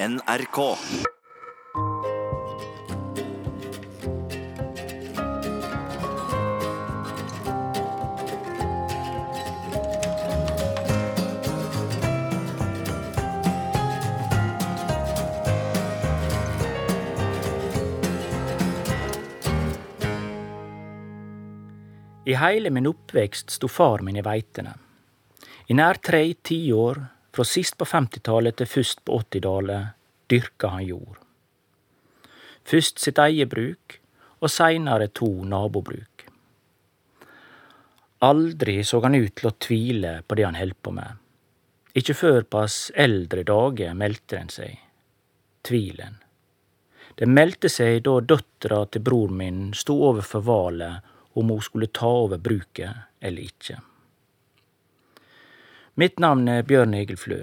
NRK. I heile min oppvekst sto far min i veitene. I nær tre tiår, fra sist på 50-tallet til først på 80-tallet, dyrka han jord. Først sitt eget bruk, og seinere to nabobruk. Aldri så han ut til å tvile på det han held på med. Ikkje før pass eldre dager meldte den seg. Tvilen. Det meldte seg da døtra til bror min sto overfor valet om hun skulle ta over bruket eller ikkje. Mitt navn er Bjørn Egil Flø.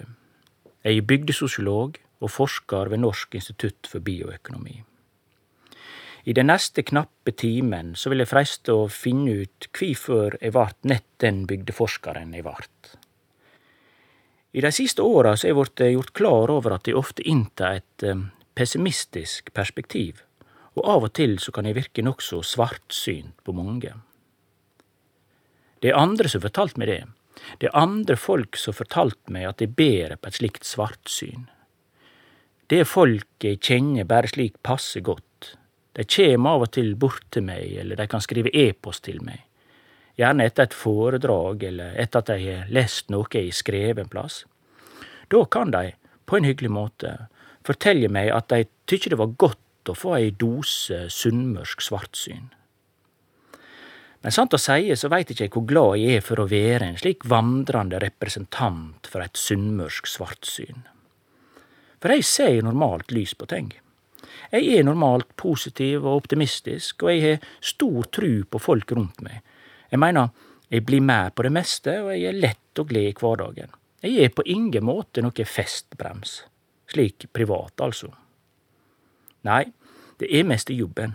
Jeg er bygdesosiolog og forskar ved Norsk institutt for bioøkonomi. I den neste knappe timen så vil jeg freiste å finne ut hvorfor jeg vart nett den bygdeforskaren jeg vart. I de siste åra så er jeg blitt gjort klar over at jeg ofte inntar et eh, pessimistisk perspektiv, og av og til så kan jeg virke nokså svartsynt på mange. Det er andre som har fortalt meg det. Det er andre folk som fortalte meg at jeg ber på et slikt svartsyn. Det er folk jeg kjenner bare slik passe godt. De kjem av og til bort til meg, eller de kan skrive e-post til meg. Gjerne etter et foredrag, eller etter at de har lest noe jeg har skrevet en plass. Da kan de, på en hyggelig måte, fortelle meg at de tykker det var godt å få ei dose sunnmørsk svartsyn. Men sant å seie så veit ikkje eg hvor glad jeg er for å være en slik vandrande representant for eit sunnmørsk svartsyn. For jeg ser normalt lys på ting. Jeg er normalt positiv og optimistisk, og jeg har stor tru på folk rundt meg. Jeg meiner, jeg blir med på det meste, og jeg er lett og glad i hverdagen. Jeg er på ingen måte noe festbrems. Slik privat, altså. Nei, det er mest i jobben.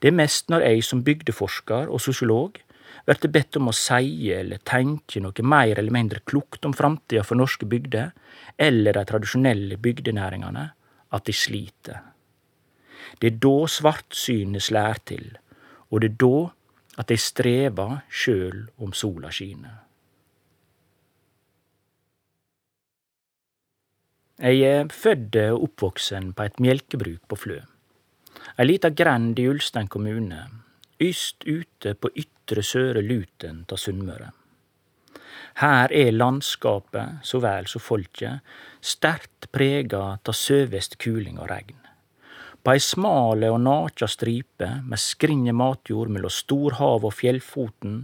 Det er mest når jeg som bygdeforskar og sosiolog blir bedt om å seie eller tenke noe meir eller mindre klokt om framtida for norske bygder, eller de tradisjonelle bygdenæringane, at de sliter. Det er da svartsynet slær til, og det er da at de strever sjøl om sola skiner. Jeg er født og oppvoksen på et melkebruk på Flø. Ei lita grend i Ulstein kommune, yst ute på ytre Søre Luten ta Sunnmøre. Her er landskapet, så vel som folket, sterkt prega av søvest kuling og regn. På ei smale og nakja stripe med skrinje matjord mellom storhavet og fjellfoten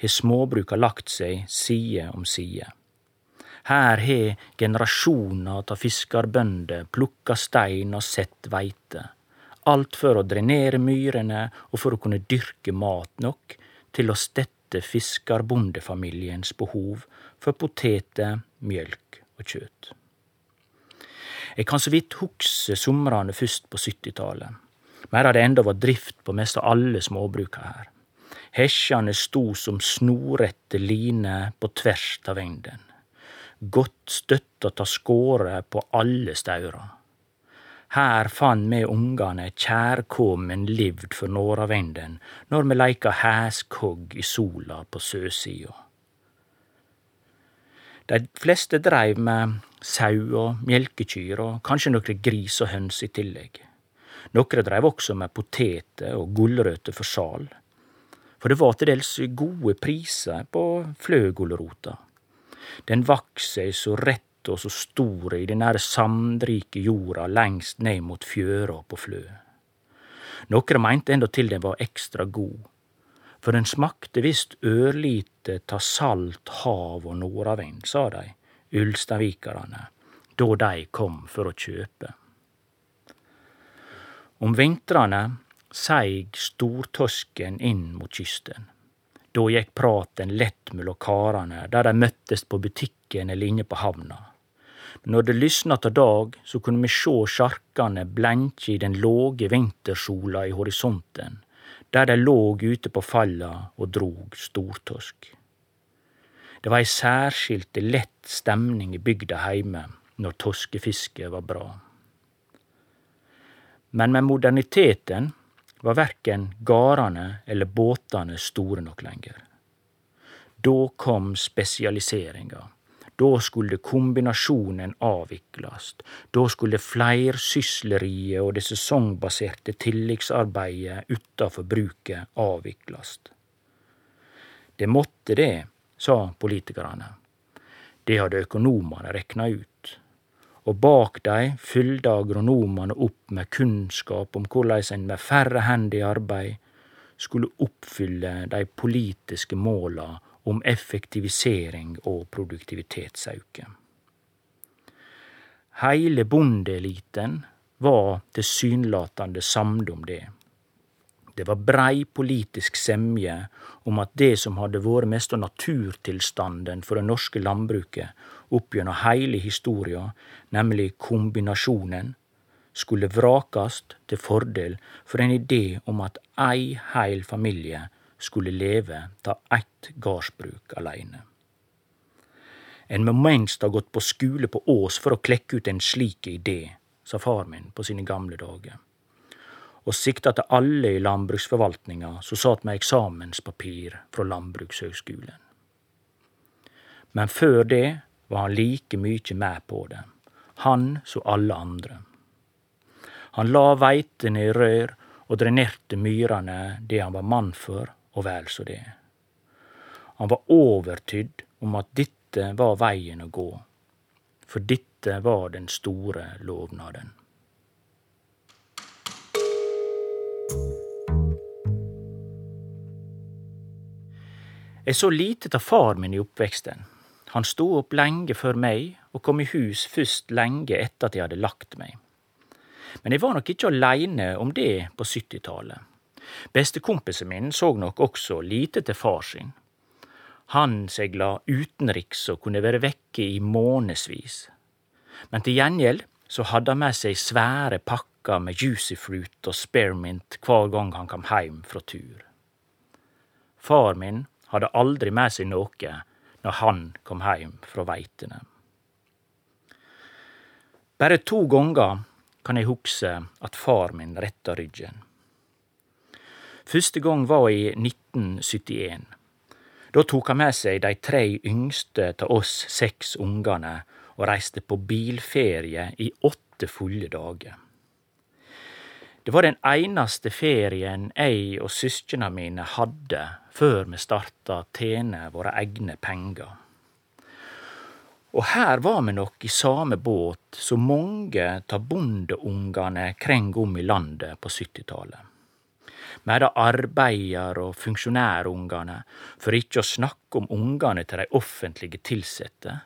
har småbruka lagt seg side om side. Her har generasjoner av fiskarbønder plukka stein og sett veite, alt for å drenere myrene og for å kunne dyrke mat nok til å stette fiskerbondefamiliens behov for poteter, mjølk og kjøtt. Jeg kan så vidt huske somrene først på 70-tallet, Mer det enda var drift på mest av alle småbruka her. Hesjane sto som snorrette line på tvers av engden. godt støtta ta skåre på alle staura. Her fann me ungane kjærkomen livd for nordavinden når me leika hæskogg i sola på søsida. Dei fleste dreiv med sau og mjølkekyr og kanskje nokre gris og høns i tillegg. Nokre dreiv også med poteter og gulrøtter for sal, for det var til dels gode priser på fløgulrota. Den vaks seg så rett og så store i den nære sandrike jorda lengst ned mot fjøra på Flø. Nokre meinte endatil den var ekstra god, for den smakte visst ørlite ta salt hav og nordavind, sa dei, ulstavikarane, da dei kom for å kjøpe. Om vintrane seig stortosken inn mot kysten. Da gikk praten lett mellom karene der dei møttes på butikken eller inne på havna. Når det lysna til dag, så kunne vi sjå sjarkane blenkje i den låge vintersola i horisonten, der de låg ute på falla og drog stortorsk. Det var ei særskilt lett stemning i bygda heime når torskefisket var bra. Men med moderniteten var verken gardane eller båtane store nok lenger. Da kom spesialiseringa. Da skulle kombinasjonen avviklast. Da skulle fleirsysleriet og det sesongbaserte tilleggsarbeidet utafor bruket avviklast. Det måtte det, sa politikerne. Det hadde økonomene rekna ut. Og bak dei fylte agronomane opp med kunnskap om korleis en med færre hender i arbeid skulle oppfylle de politiske måla om effektivisering og produktivitetsauke. Heile bondeeliten var tilsynelatende samde om det. Det var brei politisk semje om at det som hadde vore mest av naturtilstanden for det norske landbruket opp gjennom heile historia, nemlig kombinasjonen, skulle vrakast til fordel for en idé om at ei heil familie skulle leve ta eitt gardsbruk aleine. En må mengst ha gått på skule på Ås for å klekke ut en slik idé, sa far min på sine gamle dager, og sikta til alle i landbruksforvaltninga som satt med eksamenspapir fra Landbrukshøgskolen. Men før det var han like mykje med på det, han som alle andre. Han la veitene i rør og drenerte myrene det han var mann for, og vel så det. Han var overtydd om at dette var veien å gå, for dette var den store lovnaden. Jeg så lite av far min i oppveksten. Han sto opp lenge før meg og kom i hus først lenge etter at jeg hadde lagt meg. Men jeg var nok ikke aleine om det på syttitallet. Bestekompisen min så nok også lite til far sin. Han segla utenriks og kunne være vekke i månedsvis. Men til gjengjeld så hadde han med seg svære pakker med juicy fruit og spearmint hver gang han kom heim fra tur. Far min hadde aldri med seg noe når han kom heim fra veitene. Bare to ganger kan jeg huske at far min retta ryggen. Første gang var i 1971. Da tok han med seg de tre yngste av oss seks ungene og reiste på bilferie i åtte fulle dager. Det var den eneste ferien jeg og søsknene mine hadde før vi starta tjene våre egne penger. Og her var vi nok i samme båt som mange av bondeungene kreng om i landet på syttitallet medan arbeider- og funksjonærungane, for ikkje å snakke om ungane til dei offentlege tilsette,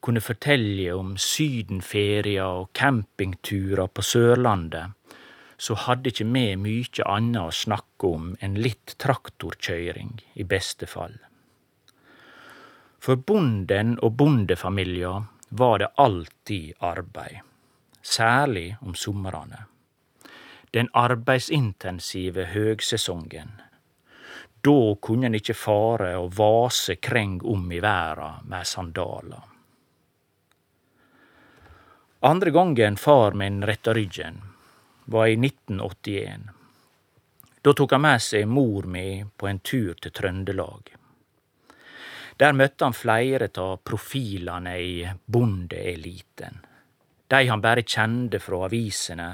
kunne fortelje om sydenferier og campingturer på Sørlandet, så hadde ikkje vi mykje anna å snakke om enn litt traktorkøyring, i beste fall. For bonden og bondefamilien var det alltid arbeid, særlig om somrane den arbeidsintensive høgsesongen. Da kunne en ikkje fare og vase kreng om i verda med sandaler. Andre gongen far min retta ryggen, var i 1981. Da tok han med seg mor mi på en tur til Trøndelag. Der møtte han flere av profilene i bondeeliten de han bare kjende fra avisene,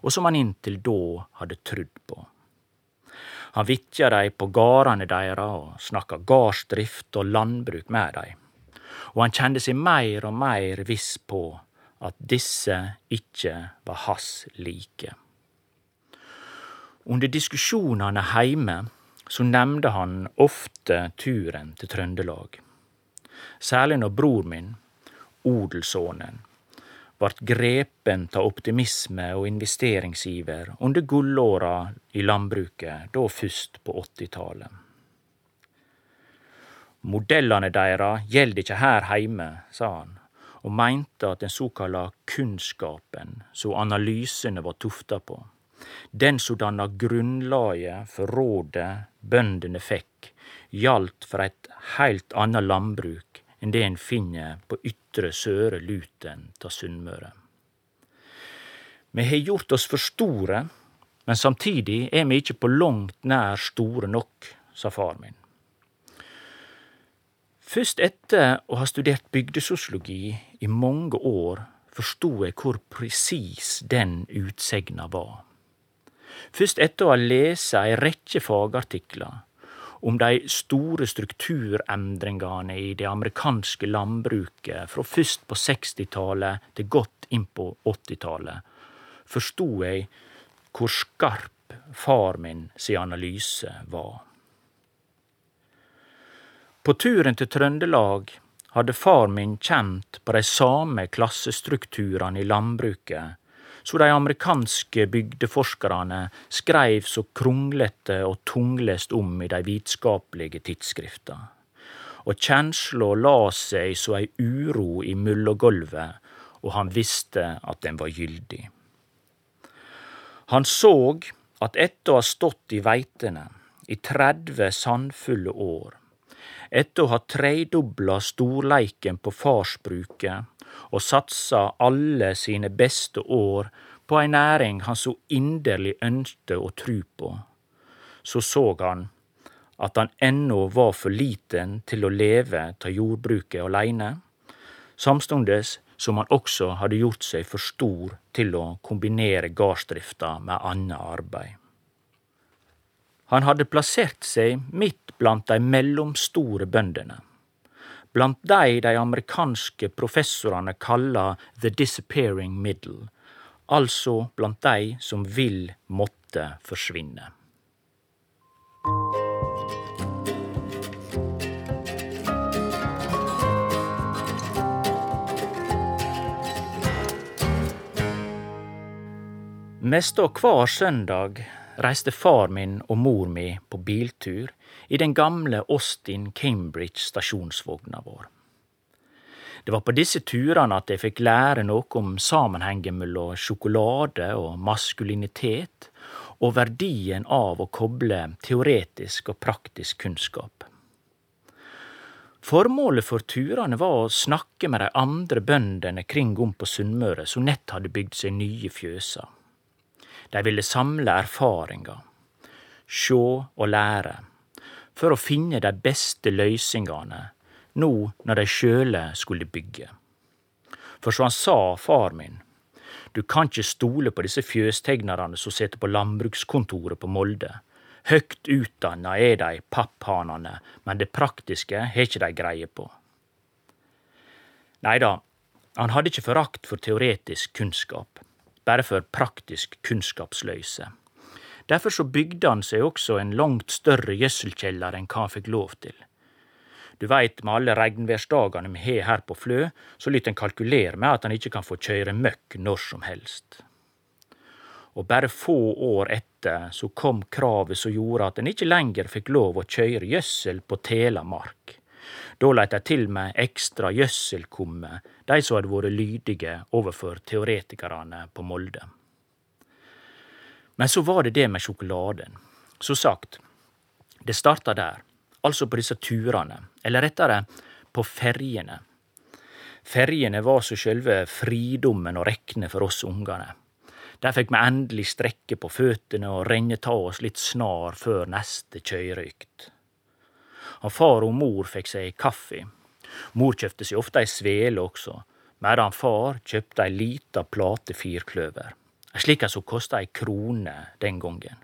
og som han inntil da hadde trudd på. Han vitja dei på gardane deira og snakka gardsdrift og landbruk med dei, og han kjende seg meir og meir viss på at disse ikkje var hans like. Under diskusjonane heime så nemnde han ofte turen til Trøndelag, særlig når bror min, odelssonen, vart grepen av optimisme og investeringsiver under gullåra i landbruket, da først på åttitalet. Modellane deira gjeld ikkje her heime, sa han, og meinte at den såkalla kunnskapen som analysene var tufta på, den som danna grunnlaget for rådet bøndene fikk, gjaldt for eit heilt anna landbruk enn det en finner på ytre Søre Luten av Sunnmøre. Vi har gjort oss for store, men samtidig er vi ikke på langt nær store nok, sa far min. Først etter å ha studert bygdesosiologi i mange år, forsto jeg hvor presis den utsegna var. Først etter å ha lest ei rekke fagartikler om de store strukturendringane i det amerikanske landbruket fra først på 60-tallet til godt inn på 80-tallet, forsto jeg hvor skarp far min si analyse var. På turen til Trøndelag hadde far min kjent på de same klassestrukturene i landbruket så de amerikanske bygdeforskerne skreiv så kronglete og tunglest om i de vitskapelige tidsskrifta. Og kjensla la seg så ei uro i mullogolvet, og han visste at den var gyldig. Han så at etter å ha stått i veitene i 30 sandfulle år, etter å ha tredobla storleiken på farsbruket og satsa alle sine beste år på ei næring han så inderlig ønskte å tru på, så så han at han ennå var for liten til å leve av jordbruket aleine, samstundes som han også hadde gjort seg for stor til å kombinere gardsdrifta med annet arbeid. Han hadde plassert seg midt blant de mellomstore bøndene. Blant de de amerikanske professorene kaller the disappearing middle, altså blant de som vil måtte forsvinne. Neste og hver søndag reiste far min og mor mi på biltur i den gamle Austin Cambridge stasjonsvogna vår. Det var på disse turene at jeg fikk lære noe om sammenhengen mellom sjokolade og maskulinitet, og verdien av å koble teoretisk og praktisk kunnskap. Formålet for turene var å snakke med de andre bøndene kring om på Sunnmøre som nett hadde bygd seg nye fjøser. De ville samle erfaringar, sjå og lære, for å finne de beste løysingane nå når de sjøle skulle bygge. For som han sa, far min, du kan ikkje stole på disse fjøstegnarane som sitter på landbrukskontoret på Molde. Høgt utdanna er dei papphanane, men det praktiske har ikkje dei greie på. Nei da, han hadde ikkje forakt for teoretisk kunnskap bare for praktisk kunnskapsløyse. Derfor så bygde han seg også en langt større gjødselkjeller enn hva han fikk lov til. Du veit, med alle regnværsdagene vi har her på Flø, så lyt en kalkulere med at han ikke kan få kjøre møkk når som helst. Og bare få år etter så kom kravet som gjorde at en ikke lenger fikk lov å kjøre gjødsel på tela mark. Da leit de til med ekstra gjødselkumme, dei som hadde vore lydige overfor teoretikerne på Molde. Men så var det det med sjokoladen. Som sagt, det starta der, altså på disse turene, eller rettare, på ferjene. Ferjene var så sjølve fridommen å rekne for oss ungene. Der fikk vi endelig strekke på føttene og renne ta oss litt snar før neste kjøyrykt. og far og mor fikk seg kaffe. Mor kjøpte seg ofte ei svele også, medan far kjøpte ei lita plate firkløver, Slik slik som kosta ei krone den gongen.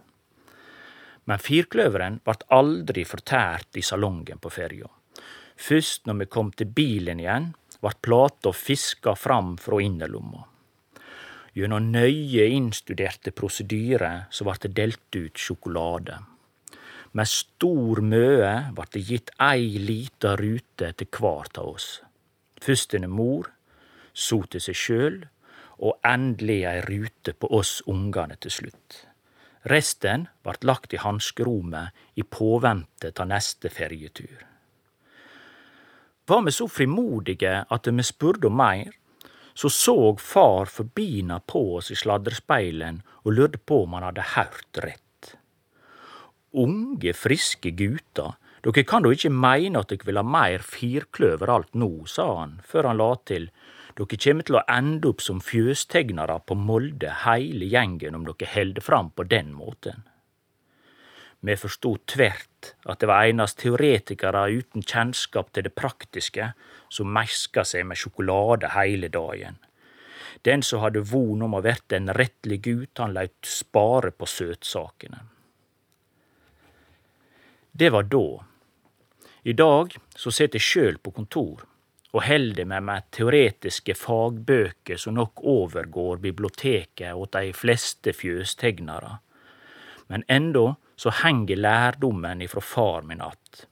Men firkløveren vart aldri fortært i salongen på ferja. Først når vi kom til bilen igjen, vart plata fiska fram fra innerlomma. Gjennom nøye innstuderte prosedyrer så vart det delt ut sjokolade. Med stor møe vart det gitt ei lita rute til kvar av oss. Først til mor, så til seg sjøl, og endelig ei rute på oss ungane til slutt. Resten vart lagt i hanskerommet i påvente av neste ferjetur. Var vi så frimodige at vi spurte om meir, så såg far forbina på oss i sladrespeilen og lurte på om han hadde hørt rett unge, friske gutar, Dere kan da ikke mene at dere vil ha meir firkløver alt nå, sa han, før han la til, dere kjem til å ende opp som fjøstegnere på Molde heile gjengen om dere holder fram på den måten. Vi forstod tvert at det var einast teoretikere uten kjennskap til det praktiske som meska seg med sjokolade heile dagen. Den som hadde von om å verte en rettelig gut, han laut spare på søtsakene. Det var da. I dag så sitter eg sjøl på kontor og holder meg med teoretiske fagbøker som nok overgår biblioteket åt dei fleste fjøstegnere, Men endå så henger lærdommen ifra far min att.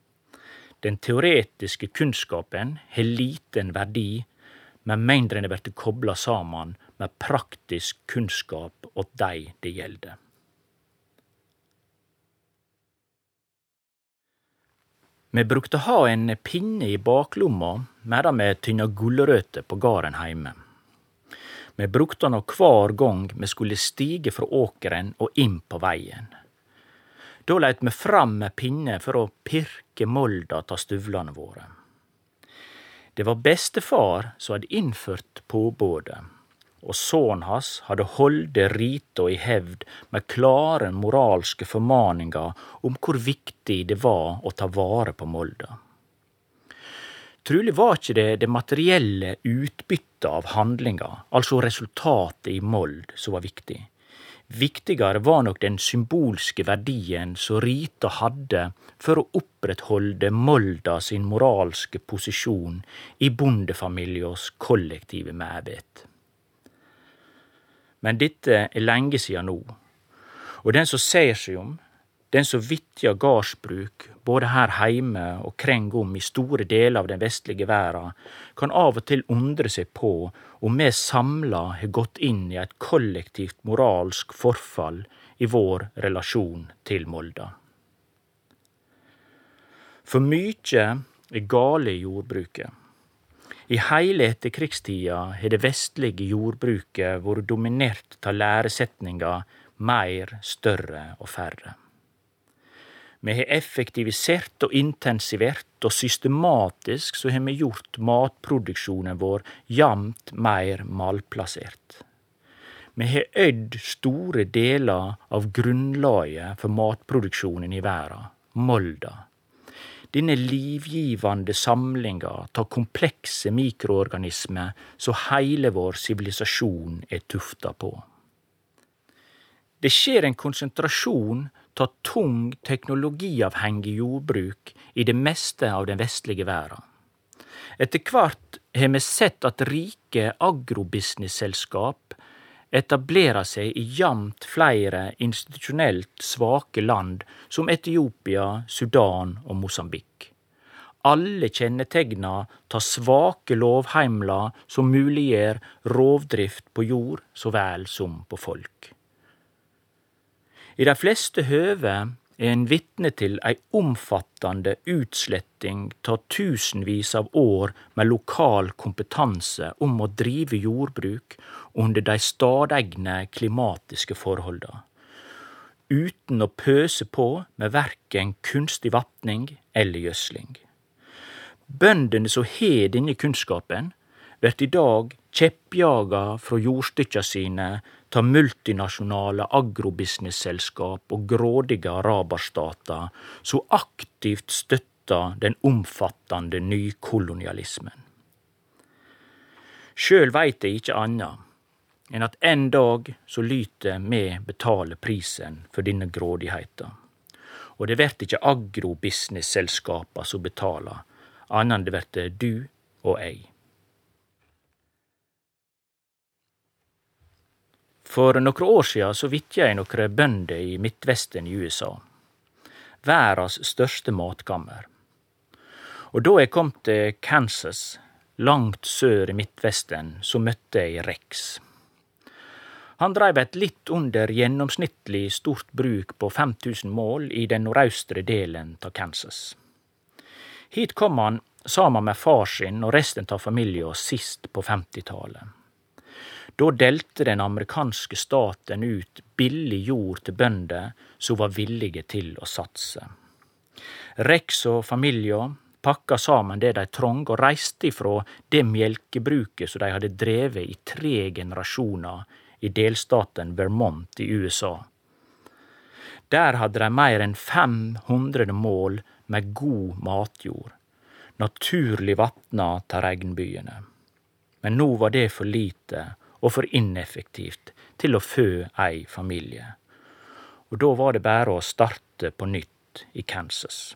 Den teoretiske kunnskapen har liten verdi med mindre den blir kobla saman med praktisk kunnskap åt dei det gjeld. Vi brukte ha en pinne i baklomma medan vi tynna gulrøtter på garden heime. Vi brukte han kvar gong vi skulle stige fra åkeren og inn på veien. Da leit vi fram med pinne for å pirke molda av stuvlane våre. Det var bestefar som hadde innført påbodet, og sønnen hans hadde holdt rita i hevd med klare moralske formaningar om hvor viktig det var å ta vare på molda. Trulig var ikkje det det materielle utbyttet av handlinga, altså resultatet i mold, som var viktig. Viktigere var nok den symbolske verdien som Rita hadde for å opprettholde Molda sin moralske posisjon i bondefamiliens kollektive medvit. Men dette er lenge siden nå, og den som ser seg om, den som vitjar gardsbruk både her heime og kreng om i store deler av den vestlige verda, kan av og til undre seg på om vi samla har gått inn i et kollektivt moralsk forfall i vår relasjon til Molda. For mykje er gale i jordbruket. I heile etterkrigstida har det vestlige jordbruket vært dominert av læresetninga meir, større og færre. Vi har effektivisert og intensivert, og systematisk så har vi gjort matproduksjonen vår jamt meir malplassert. Vi har øyd store deler av grunnlaget for matproduksjonen i verda, Molda. Denne livgivende samlinga tar komplekse mikroorganismer som heile vår sivilisasjon er tufta på. Det skjer en konsentrasjon av tung teknologiavhengig jordbruk i det meste av den vestlige verda. Etter kvart har vi sett at rike agrobusiness-selskap etablerer seg i jamt flere institusjonelt svake land som Etiopia, Sudan og Mosambik. Alle kjennetegna tar svake lovheimler som muliggjør rovdrift på jord så vel som på folk. I de fleste høve er en vitne til ei omfattande utsletting av tusenvis av år med lokal kompetanse om å drive jordbruk under de stadegne klimatiske forholda, uten å pøse på med verken kunstig vatning eller gjødsling. Bøndene som har denne kunnskapen, vert i dag kjeppjaga fra jordstykka sine ta multinasjonale agrobusiness-selskap og grådige araberstater som aktivt støtter den omfattende nykolonialismen. Sjøl veit eg ikkje anna enn at en dag så lyter me betale prisen for denne grådigheita. Og det vert ikkje agrobusiness-selskapa som betaler, annan det vert du og eg. For nokre år sia så vitja eg nokre bønder i Midtvesten i USA. Verdas største matkammer. Og da eg kom til Kansas, langt sør i Midtvesten, så møtte eg Rex. Han dreiv et litt under gjennomsnittlig stort bruk på 5000 mål i den nordaustre delen av Kansas. Hit kom han sammen med far sin og resten av familien sist på 50-tallet. Da delte den amerikanske staten ut billig jord til bønder som var villige til å satse. Rex og familien pakka saman det de trong, og reiste ifra det melkebruket som de hadde drevet i tre generasjoner i delstaten Vermont i USA. Der hadde de mer enn 500 mål med god matjord, naturlig vatna ta regnbyene. Men nå var det for lite og for ineffektivt til å fø ei familie. Og da var det bare å starte på nytt i Kansas.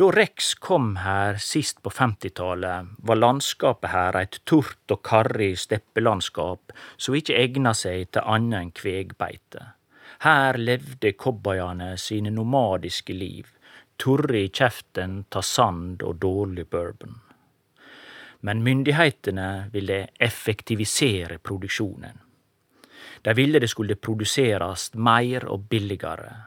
Da Rex kom her sist på 50-tallet, var landskapet her eit tort og karrig steppelandskap som ikkje egna seg til annet enn kvegbeite. Her levde cowboyene sine nomadiske liv, torre i kjeften ta sand og dårlig bourbon. Men myndighetene ville effektivisere produksjonen. De ville det skulle produserast meir og billigere,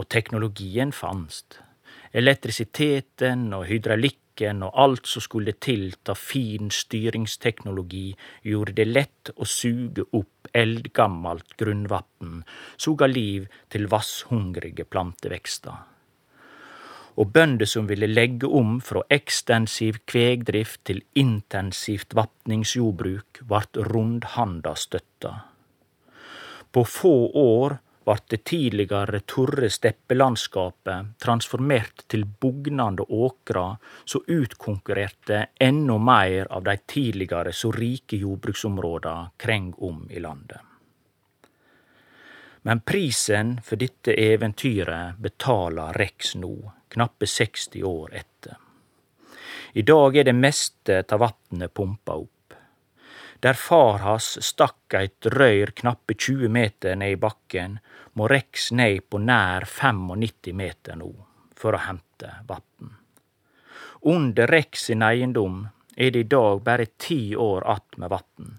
og teknologien fanst. Elektrisiteten og hydraulikken og alt som skulle til av fin styringsteknologi, gjorde det lett å suge opp eldgammalt grunnvatn som ga liv til vasshungrige plantevekster. Og bønder som ville legge om fra ekstensiv kvegdrift til intensivt vatningsjordbruk, vart rundhanda støtta. På få år vart det tidligare torre steppelandskapet transformert til bugnende åkra som utkonkurrerte enda meir av de tidligare så rike jordbruksområda kreng om i landet. Men prisen for dette eventyret betaler Rex nå, knappe 60 år etter. I dag er det meste av vannet pumpa opp. Der far hans stakk eit røyr knappe 20 meter ned i bakken, må Rex ned på nær 95 meter nå for å hente vatn. Under Rex sin eiendom er det i dag bare ti år att med vatn,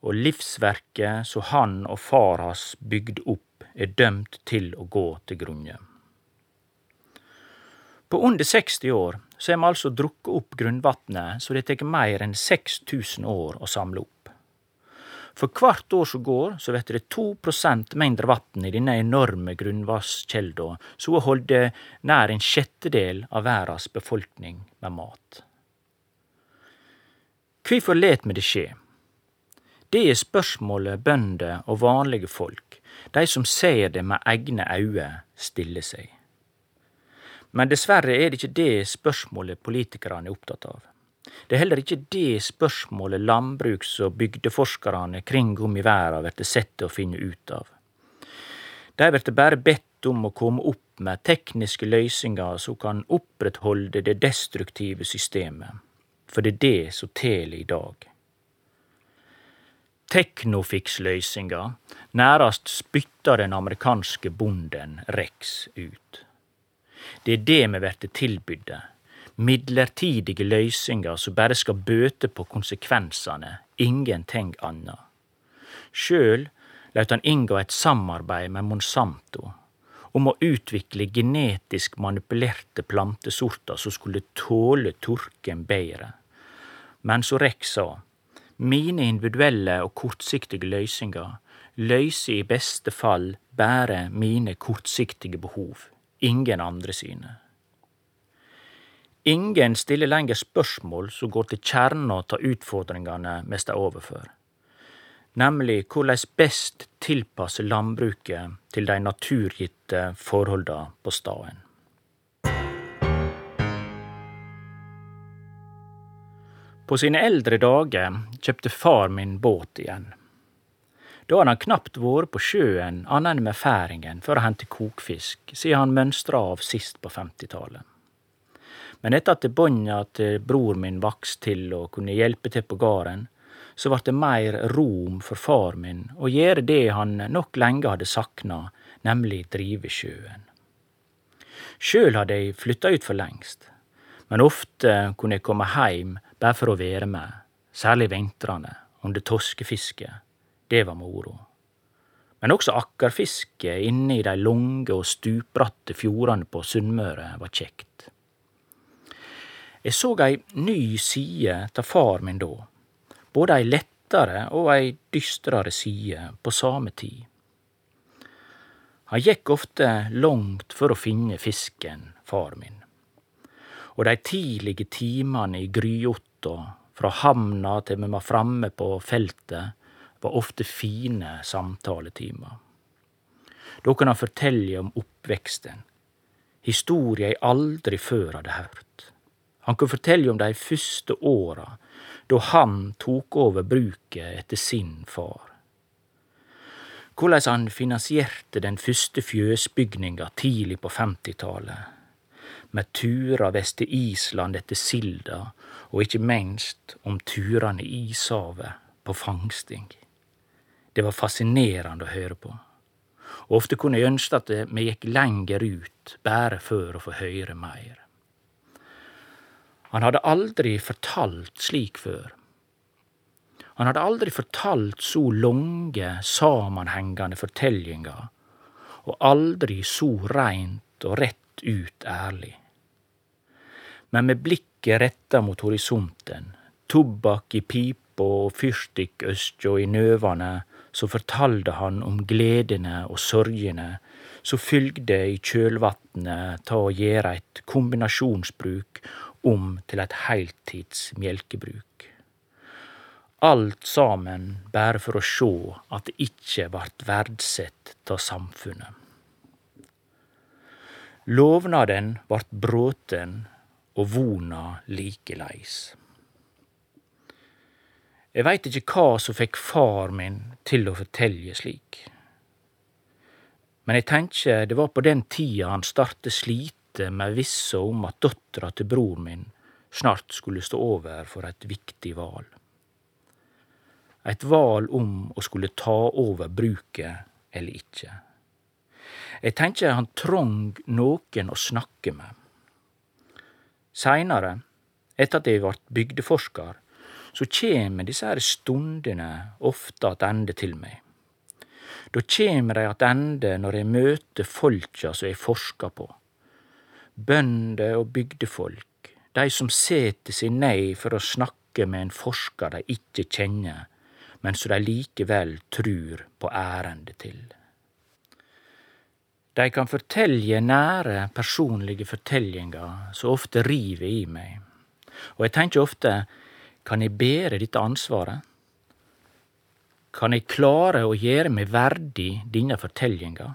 og livsverket som han og far hans bygde opp, er dømt til å gå til grunne. På under 60 år så har vi altså drukket opp grunnvatnet så det tar mer enn 6000 år å samle opp. For hvert år som går, så blir det to prosent mindre vann i denne enorme grunnvasskjelda, som holder nær en sjettedel av verdens befolkning med mat. Hvorfor let vi det skje? Det er spørsmålet bønder og vanlige folk, de som ser det med egne øyne, stiller seg. Men dessverre er det ikke det spørsmålet politikerne er opptatt av. Det er heller ikke det spørsmålet landbruks- og bygdeforskarane kring om i verden blir sett til å finne ut av. De blir bare bedt om å komme opp med tekniske løysingar som kan opprettholde det destruktive systemet, for det er det som teller i dag. Teknofix-løysinga nærast spytta den amerikanske bonden Rex ut. Det er det vi vert tilbydde. Midlertidige løysingar som bare skal bøte på konsekvensane, ingenting anna. Sjøl laut han inngå et samarbeid med Monsanto om å utvikle genetisk manipulerte plantesorter som skulle tåle tørken bedre. Men som Rex sa, mine individuelle og kortsiktige løysingar løyser i beste fall bare mine kortsiktige behov ingen andre sine. Ingen stiller lenger spørsmål som går til kjerna av utfordringane vi står overfor, nemlig korleis best tilpasse landbruket til de naturgitte forholda på staden. På sine eldre dager kjøpte far min båt igjen. Da hadde han knapt vært på sjøen annet enn med færingen for å hente kokfisk, siden han mønstra av sist på 50-tallet. Men etter at bånda til bror min vokste til og kunne hjelpe til på gården, så vart det meir rom for far min å gjøre det han nok lenge hadde sakna, nemlig drive sjøen. Sjøl hadde eg flytta ut for lengst, men ofte kunne eg komme heim bare for å være med, særlig vintrene, under torskefisket det var moro. Men også akkerfiske inne i de lange og stupbratte fjordane på Sunnmøre var kjekt. Jeg så ei ny side av far min da, både ei lettare og ei dystrere side på same tid. Han gikk ofte langt for å finne fisken, far min. Og de tidlige timene i gryotta, fra hamna til vi var framme på feltet, var ofte fine samtaletimer. Da kunne han fortelle om oppveksten, historier jeg aldri før hadde hørt. Han kunne fortelle om de første åra, da han tok over bruket etter sin far hvordan han finansierte den første fjøsbygninga tidlig på 50-tallet, med turer vest til Island etter silda, og ikke minst om turene i ishavet på fangsting. Det var fascinerende å høre på, og ofte kunne jeg ønske at vi gikk lenger ut, bare for å få høre mer. Han hadde aldri fortalt slik før, han hadde aldri fortalt så lange, sammenhengende fortellingar, og aldri så reint og rett ut ærlig. Men med blikket retta mot horisonten, tobakk i pipa og fyrstikkøstja i nøvane, så fortalde han om gledene og sorgene som fylgde i kjølvatnet ta å gjere eit kombinasjonsbruk om til eit heiltids melkebruk. Alt saman bare for å sjå at det ikkje vart verdsett av samfunnet. Lovnaden vart bråten og vona likeleis. Jeg veit ikkje kva som fikk far min til å fortelje slik. Men eg tenker det var på den tida han startet slite med vissa om at dattera til bror min snart skulle stå over for eit viktig val eit val om å skulle ta over bruket eller ikkje. Eg tenker han trong noen å snakke med. Seinare, etter at eg vart bygdeforskar, så kjem disse her stundene ofte attende til meg. Da kjem dei attende når eg møter folka som eg forskar på. Bønder og bygdefolk, dei som set seg ned for å snakke med en forskar dei ikkje kjenner, men som dei likevel trur på ærendet til. De kan fortelje nære, personlige fortellinger som ofte river i meg, og eg tenker ofte, kan jeg bære dette ansvaret? Kan jeg klare å gjøre meg verdig denne fortellinga?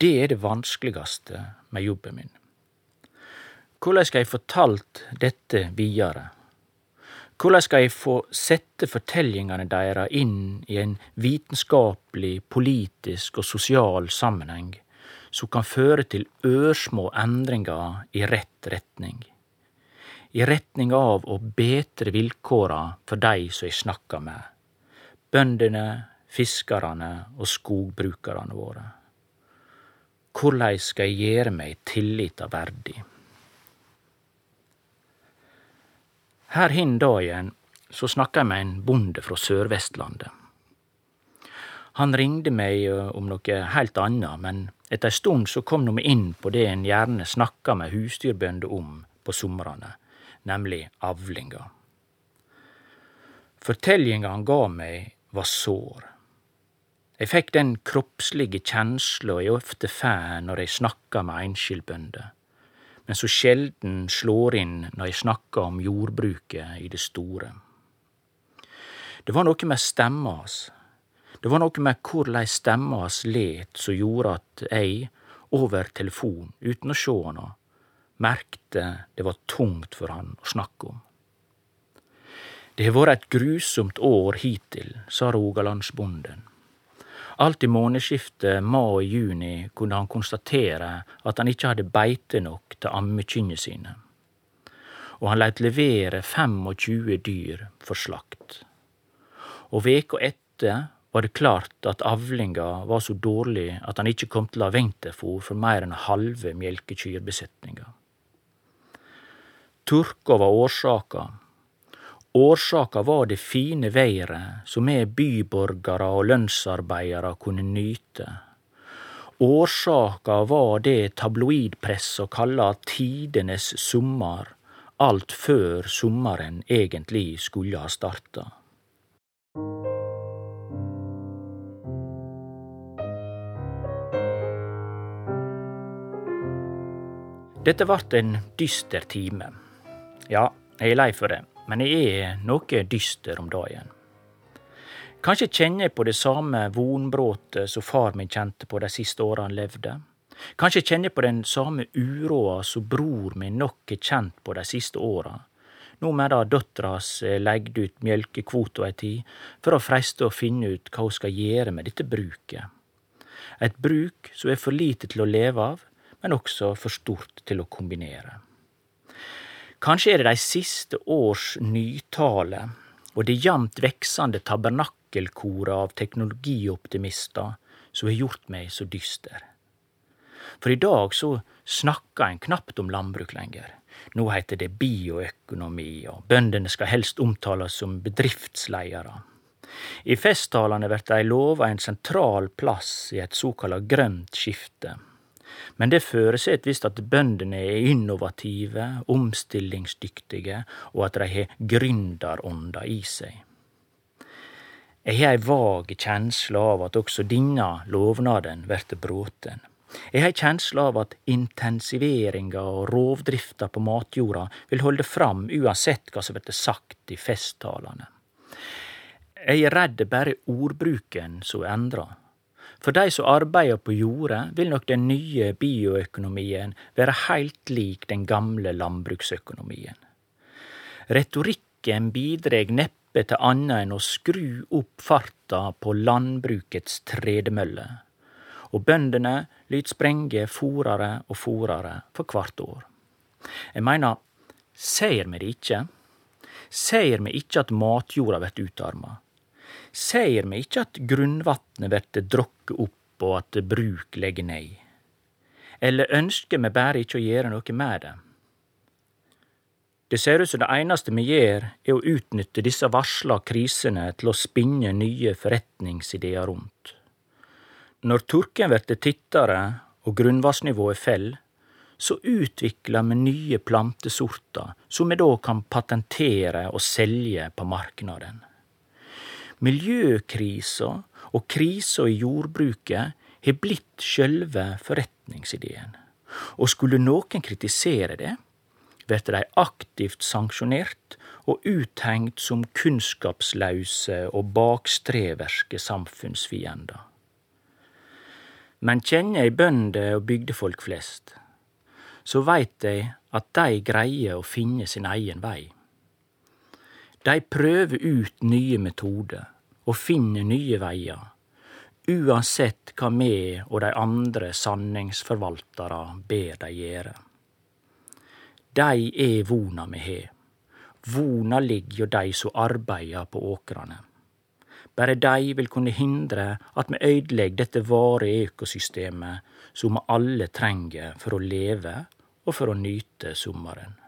Det er det vanskeligste med jobben min. Hvordan skal jeg fortalt dette videre? Hvordan skal jeg få sette fortellingene deres inn i en vitenskapelig, politisk og sosial sammenheng som kan føre til ørsmå endringer i rett retning? I retning av å betre vilkåra for dei som eg snakka med, bøndene, fiskarane og skogbrukarane våre. Korleis skal eg gjere meg tillita verdig? Her hin dagen så snakka jeg med ein bonde frå Sør-Vestlandet. Han ringde meg eh, om noe heilt anna, men etter ei stund så kom vi inn på det en gjerne snakka med husdyrbønder om på somrane, nemlig avlinga. Fortellinga han ga meg, var sår. Jeg fikk den kroppslige kjensla jeg ofte får når jeg snakker med enskildbønder, men så sjelden slår inn når jeg snakker om jordbruket i det store. Det var noe med stemma hans. Det var noe med korleis stemma hans let som gjorde at jeg, over telefon, uten å sjå hana, merkte det var tungt for han å snakke om. Det har vært et grusomt år hittil, sa rogalandsbonden. Alt i månedsskiftet mai-juni kunne han konstatere at han ikke hadde beite nok til ammekyrne sine, og han leit levere 25 dyr for slakt. Og veka etter var det klart at avlinga var så dårlig at han ikke kom til å ha vinterfôr for mer enn halve melkekyrbesetninga. Turka var årsaka. Årsaka var det fine været som me byborgarar og lønnsarbeidarar kunne nyte. Årsaka var det tabloidpressa kalla tidenes sommer, alt før sommeren egentlig skulle ha starta. Dette vart en dyster time. Ja, jeg er lei for det, men jeg er noe dyster om dagen. Kanskje kjenner jeg på det samme vonbrotet som far min kjente på de siste åra han levde. Kanskje kjenner jeg på den samme uroa som bror min nok har kjent på de siste åra. Nå medan dattera hans legde ut mjølkekvota ei tid, for å freiste å finne ut hva hun skal gjøre med dette bruket. Et bruk som er for lite til å leve av, men også for stort til å kombinere. Kanskje er det de siste års nytale og det jamt veksande tabernakkelkoret av teknologioptimister som har gjort meg så dyster. For i dag så snakkar ein knapt om landbruk lenger. Nå heter det bioøkonomi, og bøndene skal helst omtales som bedriftsledere. I festtalene blir de lova en sentral plass i et såkalla grønt skifte. Men det føreset visst at bøndene er innovative, omstillingsdyktige, og at de har gründerånda i seg. Jeg har ei vag kjensle av at også denne lovnaden vert bråten. Jeg har ei kjensle av at intensiveringa og rovdrifta på matjorda vil holde fram uansett hva som vert sagt i festtalene. Jeg er redd det bare er ordbruken som er endra. For de som arbeider på jordet, vil nok den nye bioøkonomien være heilt lik den gamle landbruksøkonomien. Retorikken bidreg neppe til anna enn å skru opp farta på landbrukets tredemølle. Og bøndene lyt sprenge forare og forare for hvert år. Jeg meiner, ser vi det ikkje? Ser vi ikkje at matjorda vert utarma? Ser vi ikkje at grunnvatnet vert drukke opp og at bruk legger ned? Eller ønsker vi berre ikkje å gjere noe med det? Det ser ut som det einaste vi gjør, er å utnytte disse varsla krisene til å spinne nye forretningsideer rundt. Når turken vert tittare og grunnvassnivået fell, så utvikler vi nye plantesorter som vi da kan patentere og selge på marknaden. Miljøkrisa og krisa i jordbruket har blitt sjølve forretningsideen. Og skulle noen kritisere det, blir de aktivt sanksjonert og uthengt som kunnskapslause og bakstreverske samfunnsfiender. Men kjenner jeg bønder og bygdefolk flest, så veit jeg at de greier å finne sin egen vei. De prøver ut nye metoder og finner nye veier, uansett hva vi og de andre sanningsforvaltere ber de gjøre. De er vona vi har. Vona ligger hjå dei som arbeider på åkrene. Bare de vil kunne hindre at vi øydelegger dette varige økosystemet som vi alle trenger for å leve og for å nyte sommeren.